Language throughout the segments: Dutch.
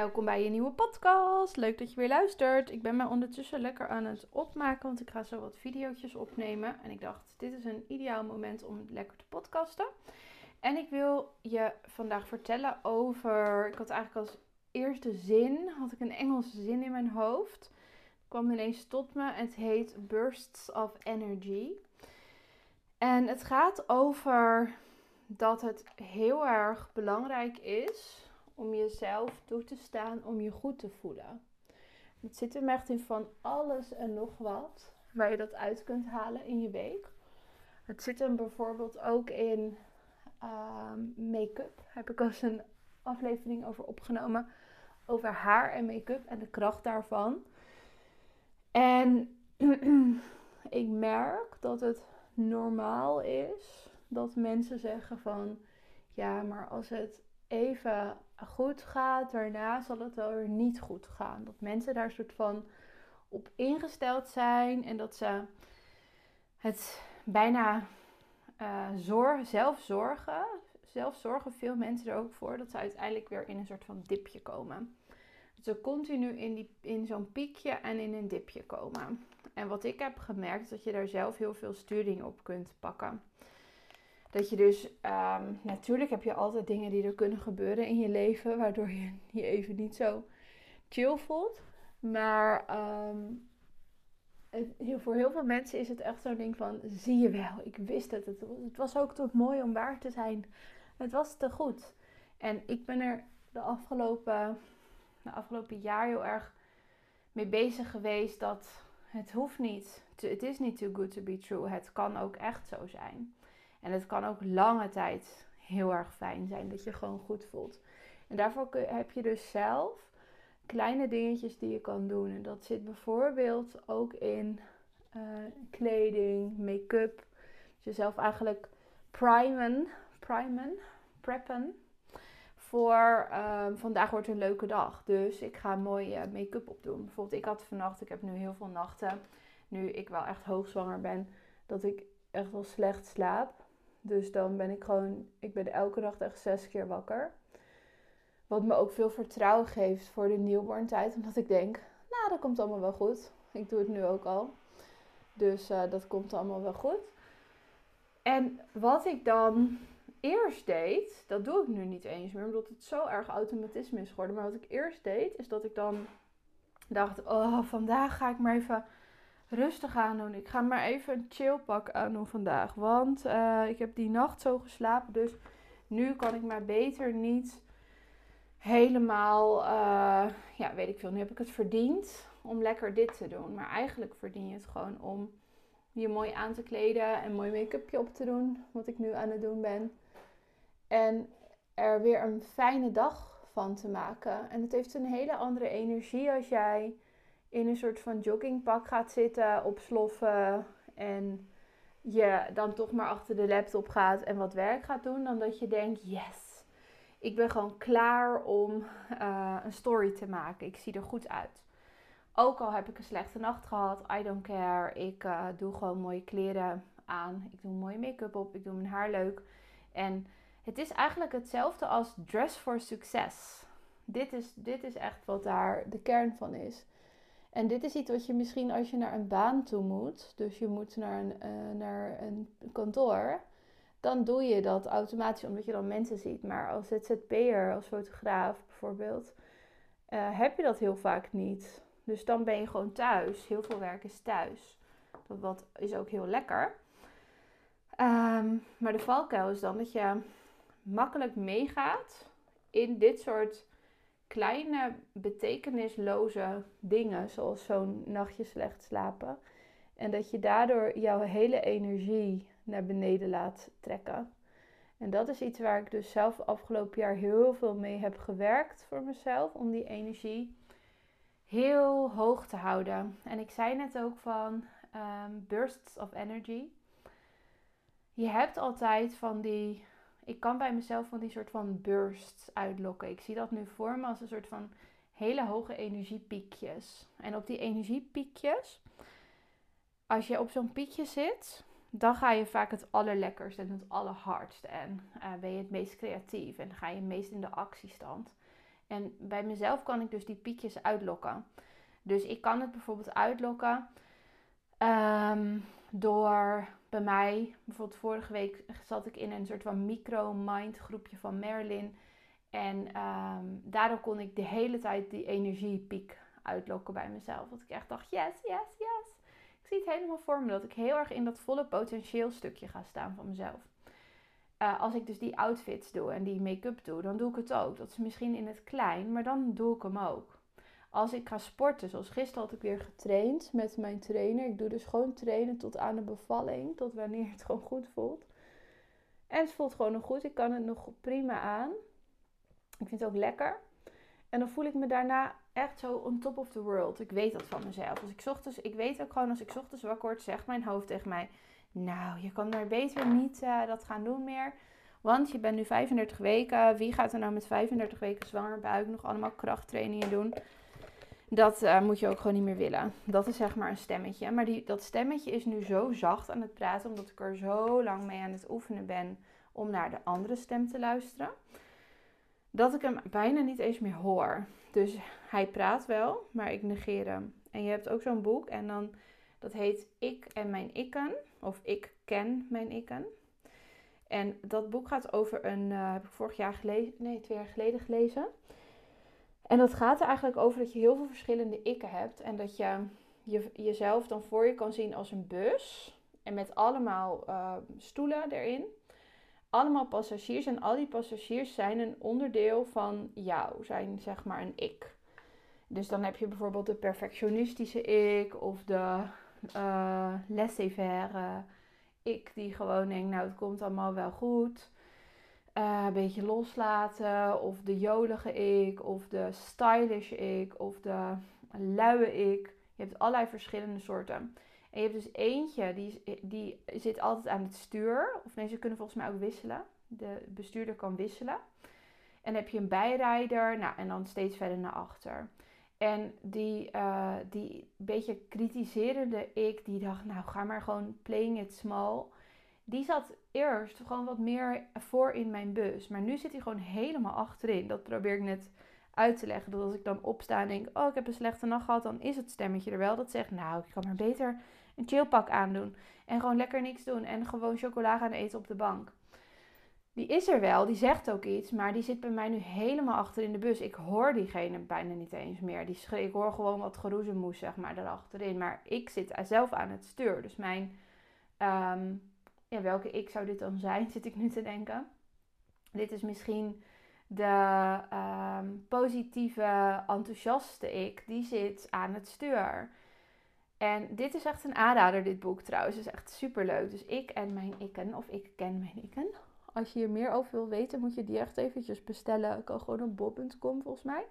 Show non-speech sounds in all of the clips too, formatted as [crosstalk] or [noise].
Welkom bij je nieuwe podcast. Leuk dat je weer luistert. Ik ben mij ondertussen lekker aan het opmaken, want ik ga zo wat video's opnemen. En ik dacht, dit is een ideaal moment om lekker te podcasten. En ik wil je vandaag vertellen over, ik had eigenlijk als eerste zin, had ik een Engelse zin in mijn hoofd. Het kwam ineens tot me. Het heet Bursts of Energy. En het gaat over dat het heel erg belangrijk is om jezelf toe te staan, om je goed te voelen. Het zit er echt in van alles en nog wat waar je dat uit kunt halen in je week. Het zit hem bijvoorbeeld ook in uh, make-up. Heb ik als een aflevering over opgenomen. Over haar en make-up en de kracht daarvan. En [clears throat] ik merk dat het normaal is dat mensen zeggen van ja, maar als het even goed gaat, daarna zal het wel weer niet goed gaan. Dat mensen daar soort van op ingesteld zijn en dat ze het bijna uh, zorg, zelf zorgen. Zelf zorgen veel mensen er ook voor dat ze uiteindelijk weer in een soort van dipje komen. Dat ze continu in, die, in zo'n piekje en in een dipje komen. En wat ik heb gemerkt is dat je daar zelf heel veel sturing op kunt pakken. Dat je dus, ehm, natuurlijk heb je altijd dingen die er kunnen gebeuren in je leven, waardoor je [laughs] je even niet zo chill voelt. Maar het, voor heel veel mensen is het echt zo'n ding van, zie je wel, ik wist het. het. Het was ook toch mooi om waar te zijn. Het was te goed. En ik ben er de afgelopen, de afgelopen jaar heel erg mee bezig geweest dat het hoeft niet. Het is niet too good to be true. Het kan ook echt zo zijn. En het kan ook lange tijd heel erg fijn zijn dat je gewoon goed voelt. En daarvoor heb je dus zelf kleine dingetjes die je kan doen. En dat zit bijvoorbeeld ook in uh, kleding, make-up. Jezelf eigenlijk primen, primen, preppen. Voor uh, vandaag wordt een leuke dag. Dus ik ga mooie make-up opdoen. Bijvoorbeeld, ik had vannacht, ik heb nu heel veel nachten. Nu ik wel echt hoogzwanger ben, dat ik echt wel slecht slaap. Dus dan ben ik gewoon, ik ben elke nacht echt zes keer wakker. Wat me ook veel vertrouwen geeft voor de newborn tijd. Omdat ik denk, nou dat komt allemaal wel goed. Ik doe het nu ook al. Dus uh, dat komt allemaal wel goed. En wat ik dan eerst deed, dat doe ik nu niet eens meer. Omdat het zo erg automatisme is geworden. Maar wat ik eerst deed, is dat ik dan dacht, oh vandaag ga ik maar even rustig aan doen. Ik ga maar even een chillpak aan doen vandaag. Want uh, ik heb die nacht zo geslapen. Dus nu kan ik maar beter niet helemaal, uh, ja, weet ik veel. Nu heb ik het verdiend om lekker dit te doen. Maar eigenlijk verdien je het gewoon om je mooi aan te kleden en mooi make-upje op te doen. Wat ik nu aan het doen ben. En er weer een fijne dag van te maken. En het heeft een hele andere energie als jij in een soort van joggingpak gaat zitten, opsloffen en je dan toch maar achter de laptop gaat en wat werk gaat doen, dan dat je denkt, yes, ik ben gewoon klaar om uh, een story te maken. Ik zie er goed uit. Ook al heb ik een slechte nacht gehad, I don't care. Ik uh, doe gewoon mooie kleren aan. Ik doe mooie make-up op. Ik doe mijn haar leuk. En het is eigenlijk hetzelfde als dress for success. Dit is, dit is echt wat daar de kern van is. En dit is iets wat je misschien als je naar een baan toe moet, dus je moet naar een, uh, naar een kantoor, dan doe je dat automatisch omdat je dan mensen ziet. Maar als ZZP'er, als fotograaf bijvoorbeeld, uh, heb je dat heel vaak niet. Dus dan ben je gewoon thuis. Heel veel werk is thuis. Dat wat is ook heel lekker. Um, maar de valkuil is dan dat je makkelijk meegaat in dit soort kleine betekenisloze dingen, zoals zo'n nachtje slecht slapen. En dat je daardoor jouw hele energie naar beneden laat trekken. En dat is iets waar ik dus zelf afgelopen jaar heel veel mee heb gewerkt voor mezelf. Om die energie heel hoog te houden. En ik zei net ook van um, bursts of energy. Je hebt altijd van die ik kan bij mezelf van die soort van bursts uitlokken. Ik zie dat nu voor me als een soort van hele hoge energiepiekjes. En op die energiepiekjes, als je op zo'n piekje zit, dan ga je vaak het allerlekkerst en het allerhardst. En uh, ben je het meest creatief en ga je het meest in de actiestand. En bij mezelf kan ik dus die piekjes uitlokken. Dus ik kan het bijvoorbeeld uitlokken um, door bij mij, bijvoorbeeld vorige week zat ik in een soort van micro-mind groepje van Merlin. En ehm, daardoor kon ik de hele tijd die energiepiek uitlokken bij mezelf. Dat ik echt dacht, yes, yes, yes. Ik zie het helemaal voor me dat ik heel erg in dat volle potentieel stukje ga staan van mezelf. Uh, als ik dus die outfits doe en die make-up doe, dan doe ik het ook. Dat is misschien in het klein, maar dan doe ik hem ook. Als ik ga sporten, zoals gisteren had ik weer getraind met mijn trainer. Ik doe dus gewoon trainen tot aan de bevalling, tot wanneer het gewoon goed voelt. En het voelt gewoon nog goed. Ik kan het nog prima aan. Ik vind het ook lekker. En dan voel ik me daarna echt zo on top of the world. Ik weet dat van mezelf. Als ik ochtends, ik weet ook gewoon als ik ochtends wakker word, zegt mijn hoofd tegen mij: Nou, je kan maar beter niet uh, dat gaan doen meer. Want je bent nu 35 weken. Wie gaat er nou met 35 weken zwanger buik nog allemaal krachttrainingen doen? Dat uh, moet je ook gewoon niet meer willen. Dat is zeg maar een stemmetje. Maar die, dat stemmetje is nu zo zacht aan het praten, omdat ik er zo lang mee aan het oefenen ben om naar de andere stem te luisteren dat ik hem bijna niet eens meer hoor. Dus hij praat wel, maar ik negeer hem. En je hebt ook zo'n boek en dan dat heet Ik en mijn ikken of Ik ken mijn ikken. En dat boek gaat over een, uh, heb ik vorig jaar geleden, nee, twee jaar geleden gelezen. En dat gaat er eigenlijk over dat je heel veel verschillende ikken hebt en dat je, je jezelf dan voor je kan zien als een bus en met allemaal uh, stoelen erin allemaal passagiers en al die passagiers zijn een onderdeel van jou, zijn zeg maar een ik. Dus dan heb je bijvoorbeeld de perfectionistische ik of de uh, laissez-faire ik die gewoon denkt, nou het komt allemaal wel goed. Uh, een beetje loslaten of de jolige ik of de stylish ik of de luie ik. Je hebt allerlei verschillende soorten. En je hebt dus eentje, die, die zit altijd aan het stuur. Of nee, ze kunnen volgens mij ook wisselen. De bestuurder kan wisselen. En heb je een bijrijder, nou, en dan steeds verder naar achter. En die, uh, die beetje kritiserende ik, die dacht, nou ga maar gewoon playing it small. Die zat eerst gewoon wat meer voor in mijn bus. Maar nu zit hij gewoon helemaal achterin. Dat probeer ik net uit te leggen. Dat als ik dan opsta en denk, oh ik heb een slechte nacht gehad, dan is het stemmetje er wel. Dat zegt, nou ik kan maar beter een chillpak aandoen. En gewoon lekker niks doen. En gewoon chocola gaan eten op de bank. Die is er wel, die zegt ook iets, maar die zit bij mij nu helemaal achter in de bus. Ik hoor diegene bijna niet eens meer. Die ik hoor gewoon wat geroezemoes, zeg maar, erachterin. Maar ik zit zelf aan het stuur. Dus mijn, um, ja, welke ik zou dit dan zijn, [laughs] zit ik nu te denken. Dit is misschien de um, positieve, enthousiaste ik. Die zit aan het stuur. En dit is echt een aanrader, dit boek trouwens. Het is echt super leuk. Dus ik en mijn ikken, of ik ken mijn ikken. Als je hier meer over wil weten, moet je die echt eventjes bestellen. Ik kan gewoon op bob.com volgens mij.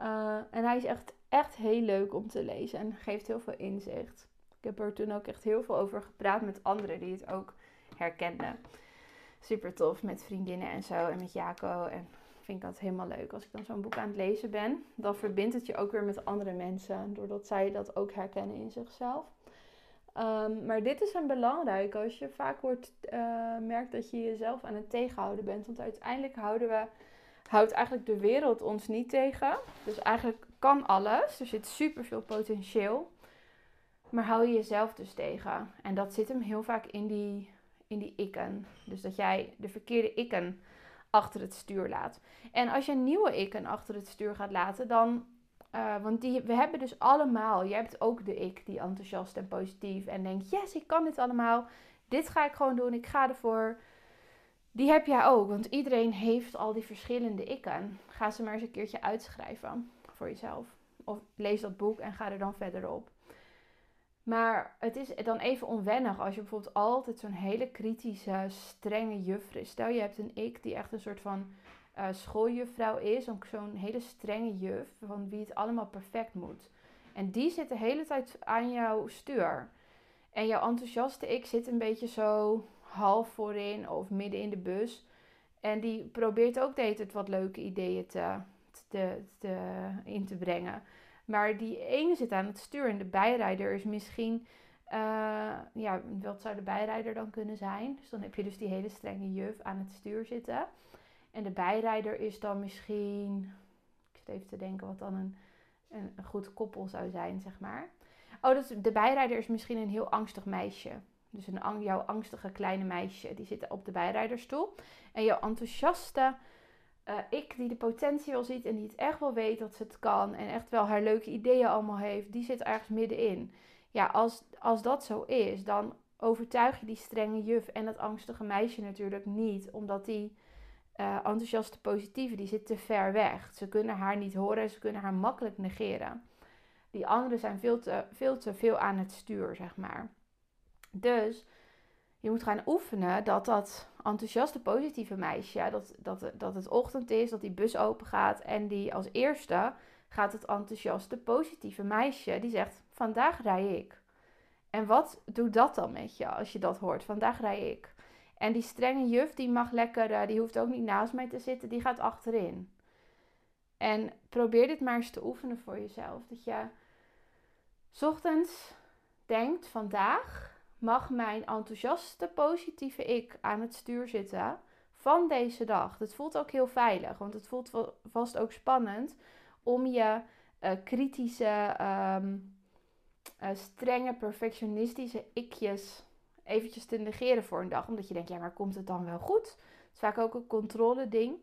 Uh, en hij is echt, echt heel leuk om te lezen en geeft heel veel inzicht. Ik heb er toen ook echt heel veel over gepraat met anderen die het ook herkenden. Super tof met vriendinnen en zo en met Jaco. En vind ik dat helemaal leuk. Als ik dan zo'n boek aan het lezen ben, dan verbindt het je ook weer met andere mensen. Doordat zij dat ook herkennen in zichzelf. Um, maar dit is een belangrijk als je vaak wordt, uh, merkt dat je jezelf aan het tegenhouden bent. Want uiteindelijk houden we, houdt eigenlijk de wereld ons niet tegen. Dus eigenlijk kan alles. Er zit super veel potentieel. Maar hou je jezelf dus tegen. En dat zit hem heel vaak in die, in die ikken. Dus dat jij de verkeerde ikken achter het stuur laat. En als je een nieuwe ikken achter het stuur gaat laten, dan. Uh, want die, we hebben dus allemaal. Je hebt ook de ik die enthousiast en positief en denkt: yes, ik kan dit allemaal. Dit ga ik gewoon doen. Ik ga ervoor. Die heb jij ook. Want iedereen heeft al die verschillende ikken. Ga ze maar eens een keertje uitschrijven voor jezelf. Of lees dat boek en ga er dan verder op. Maar het is dan even onwennig als je bijvoorbeeld altijd zo'n hele kritische, strenge juf is. Stel je hebt een ik die echt een soort van uh, schooljuffrouw is, zo'n hele strenge juf van wie het allemaal perfect moet. En die zit de hele tijd aan jouw stuur. En jouw enthousiaste ik zit een beetje zo half voorin of midden in de bus. En die probeert ook de hele tijd wat leuke ideeën te, te, te, in te brengen. Maar die ene zit aan het stuur en de bijrijder is misschien. Uh, ja, wat zou de bijrijder dan kunnen zijn? Dus dan heb je dus die hele strenge juf aan het stuur zitten. En de bijrijder is dan misschien. zit even te denken wat dan een, een, goed koppel zou zijn, zeg maar. Oh, dus de bijrijder is misschien een heel angstig meisje. Dus een, jouw angstige kleine meisje, die zit op de bijrijderstoel. En jouw enthousiaste uh, ik, die de potentie wel ziet en die het echt wel weet dat ze het kan. En echt wel haar leuke ideeën allemaal heeft, die zit ergens middenin. Ja, als, als dat zo is, dan overtuig je die strenge juf en dat angstige meisje natuurlijk niet. Omdat die uh, enthousiaste positieve, die zit te ver weg. Ze kunnen haar niet horen, ze kunnen haar makkelijk negeren. Die anderen zijn veel te, veel te veel aan het stuur, zeg maar. Dus je moet gaan oefenen dat dat enthousiaste positieve meisje, dat, dat, dat het ochtend is, dat die bus open gaat en die als eerste gaat het enthousiaste positieve meisje die zegt: Vandaag rij ik. En wat doet dat dan met je als je dat hoort? Vandaag rij ik. En die strenge juf, die mag lekker, eh, die hoeft ook niet naast mij te zitten, die gaat achterin. En probeer dit maar eens te oefenen voor jezelf. Dat je ochtends denkt, vandaag mag mijn enthousiaste, positieve ik aan het stuur zitten van deze dag. Het voelt ook heel veilig, want het voelt vast ook spannend om je uh, kritische, um, uh, strenge, perfectionistische ikjes eventjes te negeren voor een dag. Omdat je denkt, ja, maar komt het dan wel goed? Het is vaak ook een controle ding.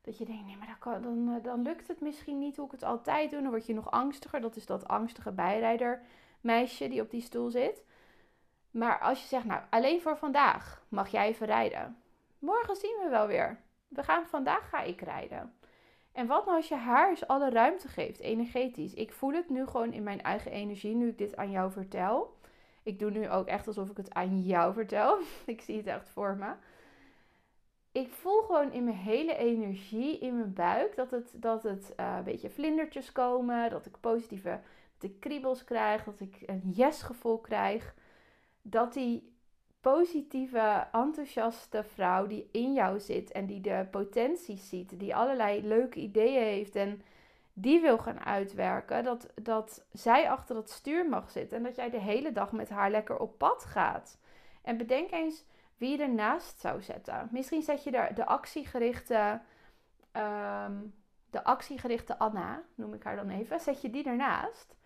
Dat je denkt, nee, maar dan, dan, eh, dan lukt het misschien niet hoe ik het altijd doe. Dan word je nog angstiger. Dat is dat angstige bijrijder meisje die op die stoel zit. Maar als je zegt, nou, alleen voor vandaag mag jij even rijden. Morgen zien we wel weer. We gaan vandaag ga ik rijden. En wat nou als je haar eens alle ruimte geeft, energetisch? Ik voel het nu gewoon in mijn eigen energie, nu ik dit aan jou vertel. Ik doe nu ook echt alsof ik het aan jou vertel. [laughs] ik zie het echt voor me. Ik voel gewoon in mijn hele energie, in mijn buik, dat het, dat het uh, een beetje vlindertjes komen. Dat ik positieve dat kriebels krijg, dat ik een yes-gevoel krijg dat die positieve, enthousiaste vrouw die in jou zit en die de potentie ziet, die allerlei leuke ideeën heeft en die wil gaan uitwerken, dat, dat zij achter het stuur mag zitten en dat jij de hele dag met haar lekker op pad gaat. En bedenk eens wie je ernaast zou zetten. Misschien zet je daar de actiegerichte, ehm, de actiegerichte Anna, noem ik haar dan even, zet je die ernaast,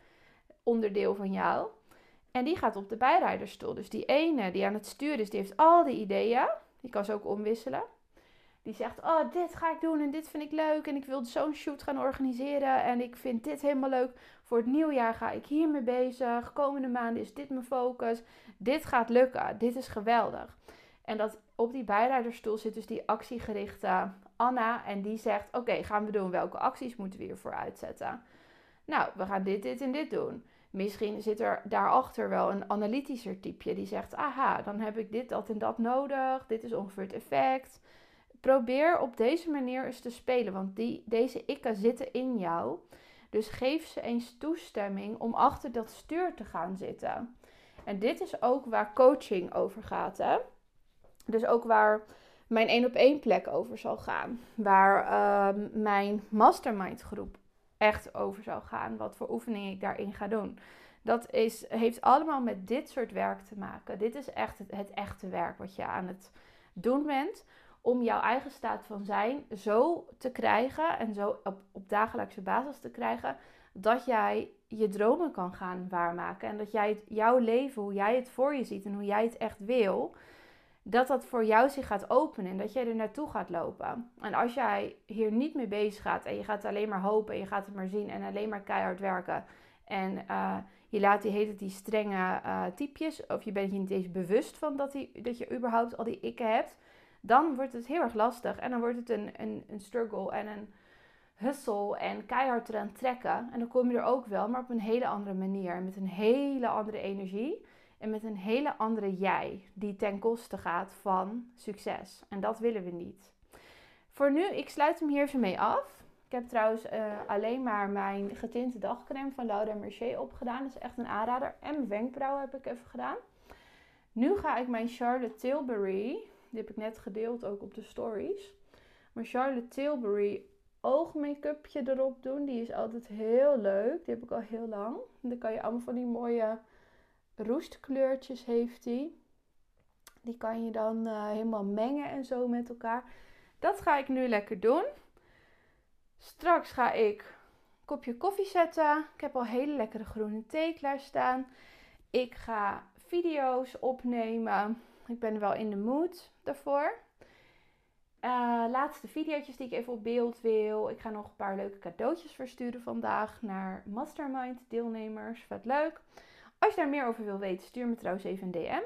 onderdeel van jou. En die gaat op de bijrijderstoel. Dus die ene die aan het sturen is, die heeft al die ideeën. Die kan ze ook omwisselen. Die zegt, oh, dit ga ik doen en dit vind ik leuk. En ik wil zo'n shoot gaan organiseren. En ik vind dit helemaal leuk. Voor het nieuwjaar ga ik hiermee bezig. Komende maanden is dit mijn focus. Dit gaat lukken. Dit is geweldig. En dat op die bijrijderstoel zit dus die actiegerichte Anna. En die zegt, oké, gaan we doen. Welke acties moeten we hiervoor uitzetten? Nou, we gaan dit, dit en dit doen. Misschien zit er daarachter wel een analytischer typeje die zegt: aha, dan heb ik dit, dat en dat nodig. Dit is ongeveer het effect. Probeer op deze manier eens te spelen, want die, deze ikken zitten in jou. Dus geef ze eens toestemming om achter dat stuur te gaan zitten. En dit is ook waar coaching over gaat. Hè? Dus ook waar mijn één op één plek over zal gaan. Waar uh, mijn mastermind groep echt over zou gaan. Wat voor oefeningen ik daarin ga doen. Dat is, heeft allemaal met dit soort werk te maken. Dit is echt het, echte werk wat je aan het doen bent. Om jouw eigen staat van zijn zo te krijgen en zo op, dagelijkse basis te krijgen. Dat jij je dromen kan gaan waarmaken. En dat jij jouw leven, hoe jij het voor je ziet en hoe jij het echt wil dat dat voor jou zich gaat openen en dat jij er naartoe gaat lopen. En als jij hier niet mee bezig gaat en je gaat alleen maar hopen en je gaat het maar zien en alleen maar keihard werken en uh, je laat die hele die strenge uh, typjes of je bent je niet eens bewust van dat, die, dat je überhaupt al die ikken hebt, dan wordt het heel erg lastig en dan wordt het een, een, een struggle en een hustle en keihard eraan trekken. En dan kom je er ook wel, maar op een hele andere manier, met een hele andere energie. En met een hele andere jij, die ten koste gaat van succes. En dat willen we niet. Voor nu, ik sluit hem hier even mee af. Ik heb trouwens uh, alleen maar mijn getinte dagcreme van Laura Mercier opgedaan. Dat is echt een aanrader. En mijn wenkbrauwen heb ik even gedaan. Nu ga ik mijn Charlotte Tilbury, die heb ik net gedeeld ook op de stories. Mijn Charlotte Tilbury oogmake-upje erop doen. Die is altijd heel leuk. Die heb ik al heel lang. Dan kan je allemaal van die mooie roestkleurtjes heeft hij. Die kan je dan uh, helemaal mengen en zo met elkaar. Dat ga ik nu lekker doen. Straks ga ik een kopje koffie zetten. Ik heb al hele lekkere groene thee klaarstaan. Ik ga video's opnemen. Ik ben wel in de mood daarvoor. Uh, laatste video's die ik even op beeld wil. Ik ga nog een paar leuke cadeautjes versturen vandaag naar Mastermind deelnemers. Vet leuk. Als je daar meer over wil weten, stuur me trouwens even een DM.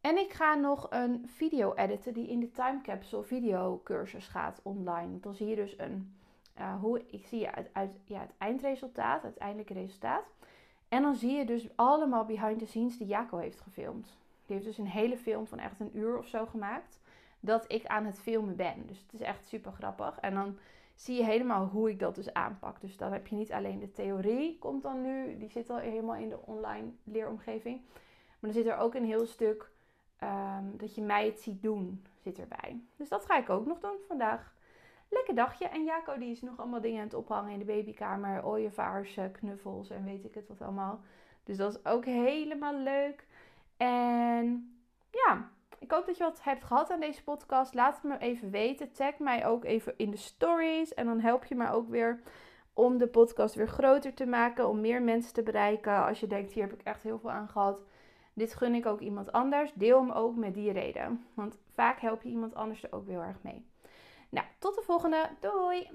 En ik ga nog een video editen die in de Time Capsule video cursus gaat online. Dan zie je dus een, uh, hoe, ik zie uit, uit, ja, het eindresultaat, het uiteindelijke resultaat. En dan zie je dus allemaal behind the scenes die Jaco heeft gefilmd. Die heeft dus een hele film van echt een uur of zo gemaakt. Dat ik aan het filmen ben. Dus het is echt super grappig. En dan zie je helemaal hoe ik dat dus aanpak. Dus dan heb je niet alleen de theorie, komt dan nu. Die zit al helemaal in de online leeromgeving. Maar dan zit er ook een heel stuk Ehm, dat je mij het ziet doen, zit erbij. Dus dat ga ik ook nog doen vandaag. Lekker dagje. En Jaco die is nog allemaal dingen aan het ophangen in de babykamer. Ooievaars, knuffels en weet ik het wat allemaal. Dus dat is ook helemaal leuk. En ja, ik hoop dat je wat hebt gehad aan deze podcast. Laat het me even weten. Tag mij ook even in de stories. En dan help je mij ook weer om de podcast weer groter te maken. Om meer mensen te bereiken. Als je denkt, hier heb ik echt heel veel aan gehad. Dit gun ik ook iemand anders. Deel hem ook met die reden. Want vaak help je iemand anders er ook heel erg mee. Nou, tot de volgende. Doei!